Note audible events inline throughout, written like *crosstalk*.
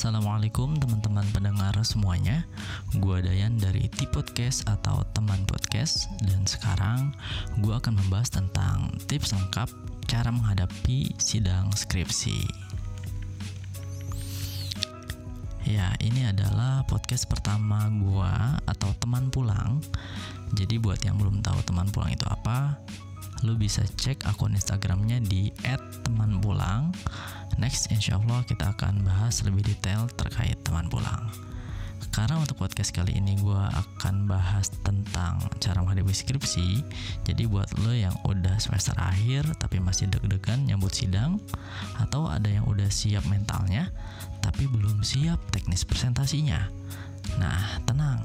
Assalamualaikum teman-teman pendengar semuanya. Gue Dayan dari T Podcast atau Teman Podcast. Dan sekarang gue akan membahas tentang tips lengkap cara menghadapi sidang skripsi. Ya ini adalah podcast pertama gue atau teman pulang. Jadi buat yang belum tahu teman pulang itu apa Lu bisa cek akun Instagramnya di @temanpulang Next, insya Allah kita akan bahas lebih detail terkait teman pulang. Karena untuk podcast kali ini gue akan bahas tentang cara menghadapi skripsi. Jadi buat lo yang udah semester akhir tapi masih deg-degan nyambut sidang, atau ada yang udah siap mentalnya tapi belum siap teknis presentasinya. Nah, tenang.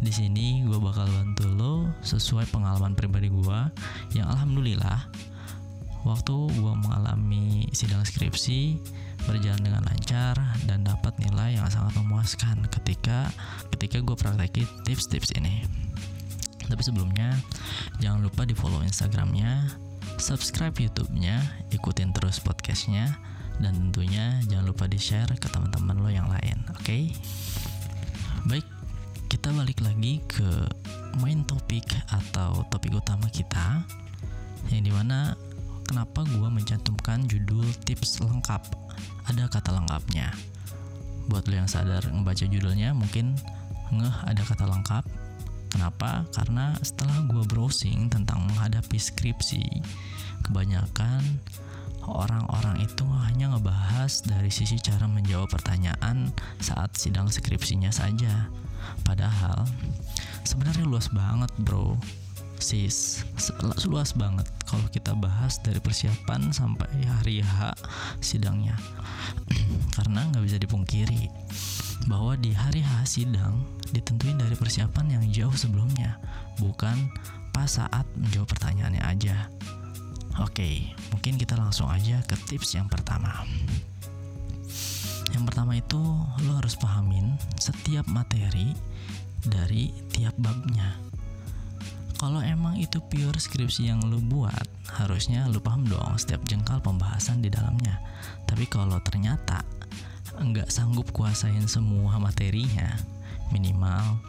Di sini gue bakal bantu lo sesuai pengalaman pribadi gue yang alhamdulillah waktu gue mengalami sidang skripsi berjalan dengan lancar dan dapat nilai yang sangat memuaskan ketika ketika gue praktekin tips-tips ini. Tapi sebelumnya jangan lupa di follow Instagramnya, subscribe YouTube-nya, ikutin terus podcastnya, dan tentunya jangan lupa di share ke teman-teman lo yang lain. Oke? Okay? Kita balik lagi ke main topik atau topik utama kita, yang di mana kenapa gue mencantumkan judul tips lengkap. Ada kata lengkapnya. Buat lo yang sadar ngebaca judulnya, mungkin ngeh ada kata lengkap. Kenapa? Karena setelah gue browsing tentang menghadapi skripsi, kebanyakan orang-orang itu hanya ngebahas dari sisi cara menjawab pertanyaan saat sidang skripsinya saja. Padahal sebenarnya luas banget, bro. Sis luas banget kalau kita bahas dari persiapan sampai hari H sidangnya. *clears throat* Karena nggak bisa dipungkiri bahwa di hari H sidang ditentuin dari persiapan yang jauh sebelumnya bukan pas saat menjawab pertanyaannya aja. Oke mungkin kita langsung aja ke tips yang pertama yang pertama itu lo harus pahamin setiap materi dari tiap babnya kalau emang itu pure skripsi yang lu buat, harusnya lu paham dong setiap jengkal pembahasan di dalamnya. Tapi kalau ternyata nggak sanggup kuasain semua materinya, minimal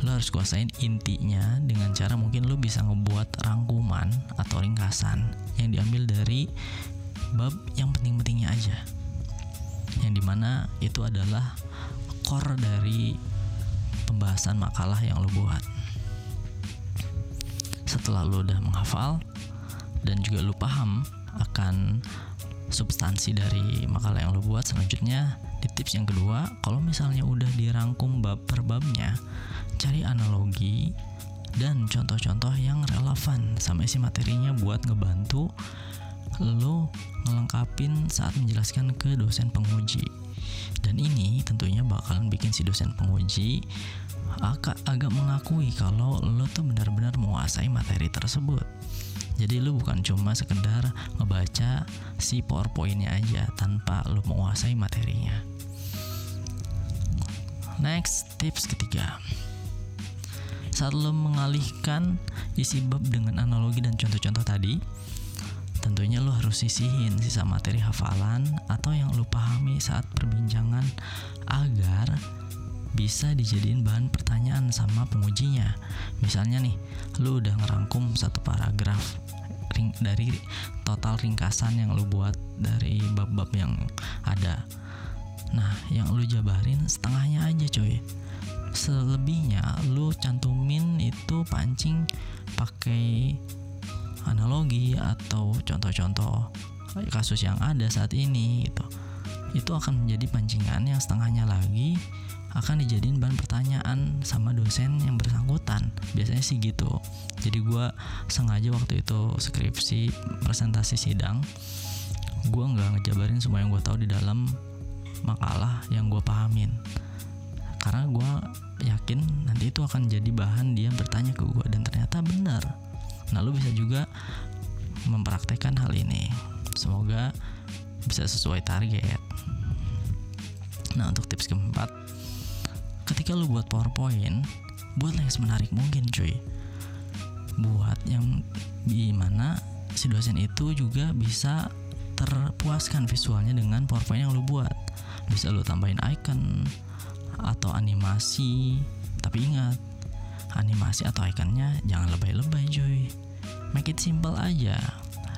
lo harus kuasain intinya dengan cara mungkin lo bisa ngebuat rangkuman atau ringkasan yang diambil dari bab yang penting-pentingnya aja. Di mana itu adalah core dari pembahasan makalah yang lo buat. Setelah lo udah menghafal dan juga lo paham akan substansi dari makalah yang lo buat selanjutnya di tips yang kedua kalau misalnya udah dirangkum bab per babnya cari analogi dan contoh-contoh yang relevan sama isi materinya buat ngebantu lo ngelengkapin saat menjelaskan ke dosen penguji dan ini tentunya bakalan bikin si dosen penguji agak agak mengakui kalau lo tuh benar-benar menguasai materi tersebut. Jadi lo bukan cuma sekedar ngebaca si powerpointnya aja tanpa lo menguasai materinya. Next, tips ketiga. Saat lo mengalihkan isi bab dengan analogi dan contoh-contoh tadi, tentunya lo harus sisihin sisa materi hafalan atau yang lo pahami saat perbincangan agar bisa dijadiin bahan pertanyaan sama pengujinya. Misalnya nih, lu udah ngerangkum satu paragraf ring dari total ringkasan yang lu buat dari bab-bab yang ada. Nah, yang lu jabarin setengahnya aja coy. Selebihnya lu cantumin itu pancing pakai analogi atau contoh-contoh kasus yang ada saat ini gitu. Itu akan menjadi pancingan yang setengahnya lagi akan dijadiin bahan pertanyaan sama dosen yang bersangkutan. Biasanya sih gitu. Jadi gue sengaja waktu itu skripsi presentasi sidang gue nggak ngejabarin semua yang gue tahu di dalam makalah yang gue pahamin. Karena gue yakin nanti itu akan jadi bahan dia bertanya ke gue dan ternyata benar nah lu bisa juga mempraktekkan hal ini. Semoga bisa sesuai target. Nah untuk tips keempat ketika lu buat PowerPoint buatlah yang semenarik mungkin cuy. Buat yang gimana si dosen itu juga bisa terpuaskan visualnya dengan PowerPoint yang lu buat. Bisa lo tambahin icon atau animasi. Tapi ingat animasi atau ikonnya jangan lebay-lebay cuy. Make it simple aja.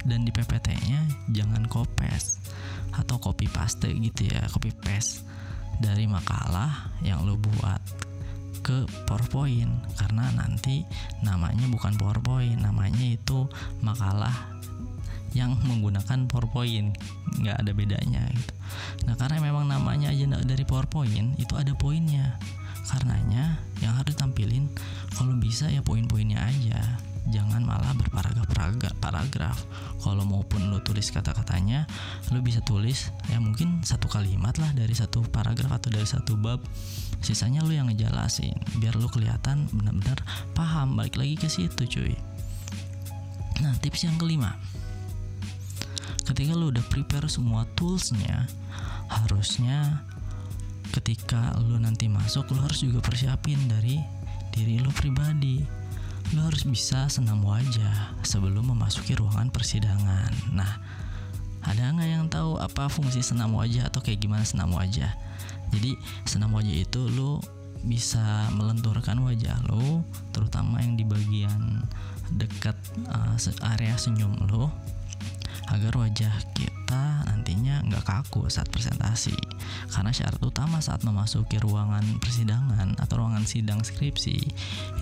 Dan di PPT nya jangan kopes atau copy paste gitu ya copy paste dari makalah yang lo buat ke PowerPoint. Karena nanti namanya bukan PowerPoint namanya itu makalah yang menggunakan PowerPoint. Nggak ada bedanya gitu. Nah karena memang namanya aja dari PowerPoint itu ada poinnya. Karenanya yang harus tampilin kalau bisa ya poin-poinnya aja. Jangan malah berparagraf paragraf. Kalau maupun lo tulis kata-katanya lo bisa tulis ya mungkin satu kalimat lah dari satu paragraf atau dari satu bab. Sisanya lo yang ngejelasin biar lo kelihatan benar-benar paham. Balik lagi ke situ cuy. Nah tips yang kelima. Ketika lo udah prepare semua toolsnya harusnya ketika lo nanti masuk lo harus juga persiapin dari diri lo pribadi lo harus bisa senam wajah sebelum memasuki ruangan persidangan. Nah, ada nggak yang tahu apa fungsi senam wajah atau kayak gimana senam wajah? Jadi senam wajah itu lo bisa melenturkan wajah lo, terutama yang di bagian dekat uh, area senyum lo, agar wajah kita nggak kaku saat presentasi. Karena syarat utama saat memasuki ruangan persidangan atau ruangan sidang skripsi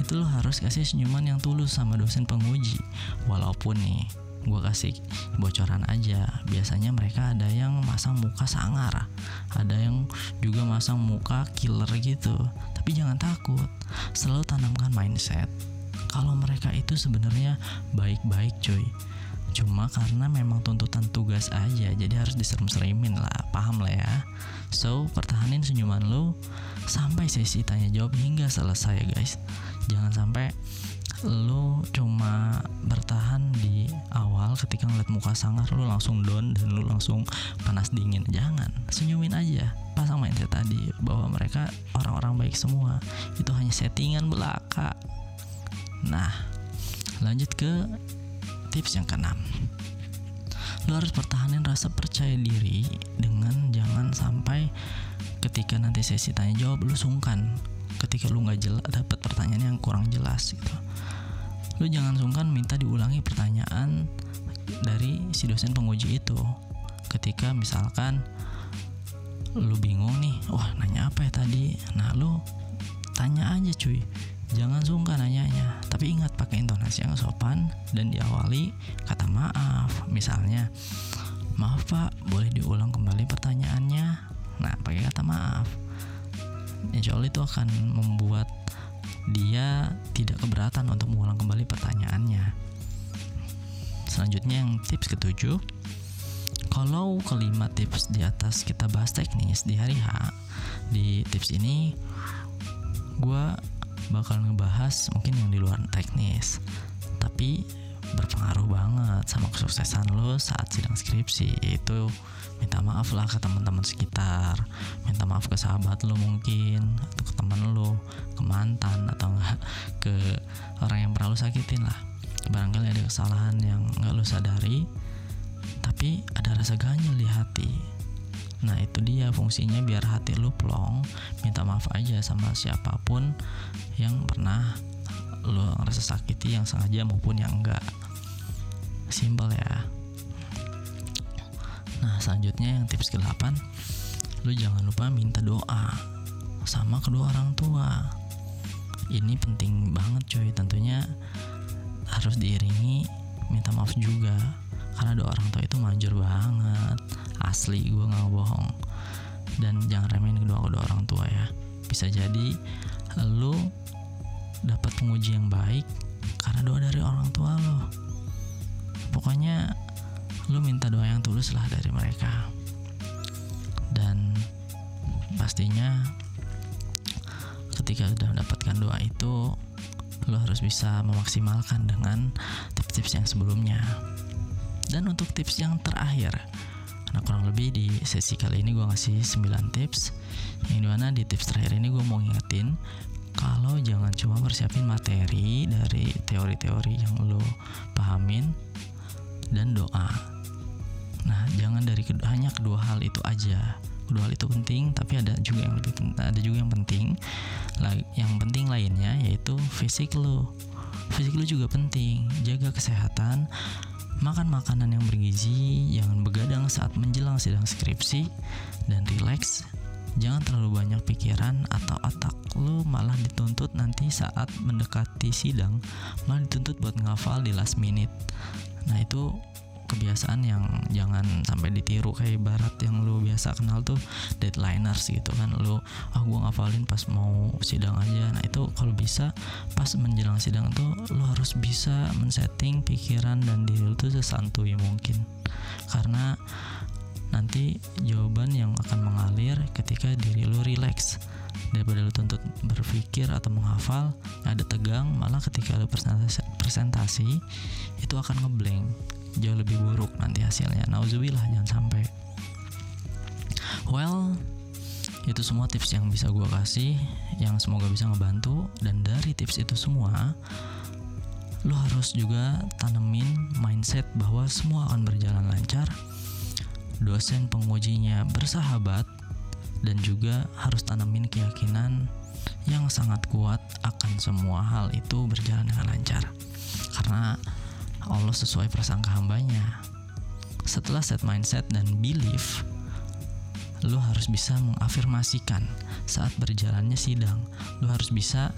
itu lo harus kasih senyuman yang tulus sama dosen penguji. Walaupun nih gue kasih bocoran aja biasanya mereka ada yang masang muka sangar ada yang juga masang muka killer gitu tapi jangan takut selalu tanamkan mindset kalau mereka itu sebenarnya baik-baik cuy cuma karena memang tuntutan tugas aja jadi harus diserem-seremin lah paham lah ya. So pertahanin senyuman lu sampai sesi tanya jawab hingga selesai ya guys. Jangan sampai lu cuma bertahan di awal ketika ngeliat muka sangar lu langsung down dan lu langsung panas dingin. Jangan senyumin aja. Pasang mindset tadi bahwa mereka orang-orang baik semua. Itu hanya settingan belaka. Nah lanjut ke tips yang keenam. Lo harus pertahanin rasa percaya diri dengan jangan sampai ketika nanti sesi tanya jawab lu sungkan. Ketika lu nggak jelas dapat pertanyaan yang kurang jelas gitu. Lu jangan sungkan minta diulangi pertanyaan dari si dosen penguji itu. Ketika misalkan lu bingung nih wah nanya apa ya tadi? Nah lu tanya aja cuy Jangan sungkan nanyanya, tapi ingat pakai intonasi yang sopan dan diawali kata maaf. Misalnya, maaf pak, boleh diulang kembali pertanyaannya? Nah, pakai kata maaf. Insya Allah itu akan membuat dia tidak keberatan untuk mengulang kembali pertanyaannya. Selanjutnya yang tips ketujuh, kalau kelima tips di atas kita bahas teknis di hari H, di tips ini gue bakal ngebahas mungkin yang di luar teknis tapi berpengaruh banget sama kesuksesan lo saat sidang skripsi. Itu minta maaf lah ke teman-teman sekitar minta maaf ke sahabat lo mungkin atau ke teman lo ke mantan atau enggak *laughs* ke orang yang pernah lo sakitin lah. Barangkali ada kesalahan yang nggak lo sadari tapi ada rasa ganjil di hati Nah itu dia fungsinya biar hati lu plong. Minta maaf aja sama siapa pun yang pernah lu ngerasa sakiti yang sengaja maupun yang enggak. Simple ya. Nah selanjutnya yang tips ke-8 Lu jangan lupa minta doa Sama kedua orang tua. Ini penting banget coy. Tentunya harus diiringi minta maaf juga Karena doa orang tua itu manjur banget asli gue nggak bohong. Dan jangan remehin kedua kedua orang tua ya. Bisa jadi lo dapat penguji yang baik karena doa dari orang tua lo pokoknya lo minta doa yang tulus lah dari mereka. Dan pastinya ketika sudah mendapatkan doa itu lo harus bisa memaksimalkan dengan tips-tips yang sebelumnya. Dan untuk tips yang terakhir Nah kurang lebih di sesi kali ini gue ngasih 9 tips. Yang di mana di tips terakhir ini gue mau ngingetin Kalau jangan cuma persiapin materi dari teori-teori yang lo pahamin Dan doa. Nah jangan dari kedua, hanya kedua hal itu aja. Kedua hal itu penting tapi ada juga yang lebih ada juga yang penting. Yang penting lainnya yaitu fisik lo. Fisik lo juga penting. Jaga kesehatan makan makanan yang bergizi jangan begadang saat menjelang sidang skripsi dan rileks jangan terlalu banyak pikiran atau otak. Lo malah dituntut nanti saat mendekati sidang malah dituntut buat ngafal di last minute. Nah itu kebiasaan yang jangan sampai ditiru kayak barat yang lu biasa kenal tuh deadlineers gitu kan. Lu ah gue ngafalin pas mau sidang aja. Nah itu kalau bisa pas menjelang sidang tuh lu harus bisa men-setting pikiran dan diri lu tuh sesantuy mungkin. Karena nanti jawaban yang akan mengalir ketika diri lu relax daripada lu tuntut berpikir atau menghafal ada tegang malah ketika lu presentasi, presentasi itu akan ngeblank jauh lebih buruk nanti hasilnya. Nauzubillah jangan sampai. Well itu semua tips yang bisa gue kasih yang semoga bisa ngebantu. Dan dari tips itu semua lo harus juga tanemin mindset bahwa semua akan berjalan lancar. Dosen pengujinya bersahabat dan juga harus tanemin keyakinan yang sangat kuat akan semua hal itu berjalan dengan lancar. Karena Allah sesuai prasangka hambanya. Setelah set mindset dan belief, lo harus bisa mengafirmasikan saat berjalannya sidang. Lo harus bisa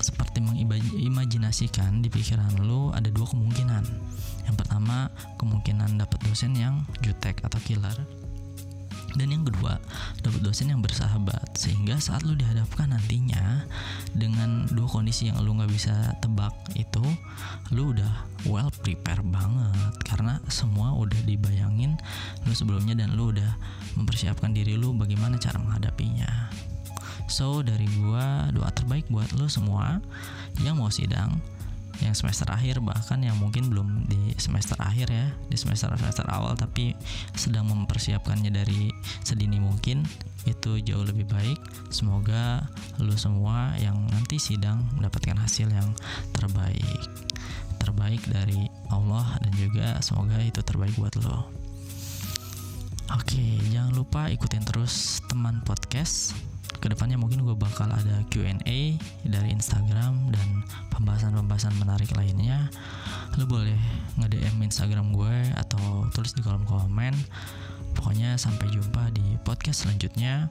seperti mengimajinasikan di pikiran lo ada dua kemungkinan. Yang pertama, kemungkinan dapat dosen yang jutek atau killer dan yang kedua dapat dosen yang bersahabat. Sehingga saat lu dihadapkan nantinya dengan dua kondisi yang lu nggak bisa tebak itu lu udah well prepare banget. Karena semua udah dibayangin lu sebelumnya dan lu udah mempersiapkan diri lu bagaimana cara menghadapinya. So dari gua doa terbaik buat lu semua yang mau sidang yang semester akhir bahkan yang mungkin belum di semester akhir ya di semester semester awal tapi sedang mempersiapkannya dari sedini mungkin itu jauh lebih baik. Semoga lu semua yang nanti sidang mendapatkan hasil yang terbaik. Terbaik dari Allah dan juga semoga itu terbaik buat lo. Oke, jangan lupa ikutin terus teman podcast ke depannya mungkin gue bakal ada Q&A dari Instagram dan pembahasan-pembahasan menarik lainnya. Lo boleh nge-DM Instagram gue atau tulis di kolom komen. Pokoknya sampai jumpa di podcast selanjutnya.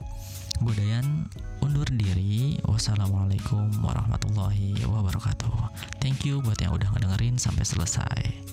Gue Dayan undur diri. Wassalamualaikum warahmatullahi wabarakatuh. Thank you buat yang udah ngedengerin sampai selesai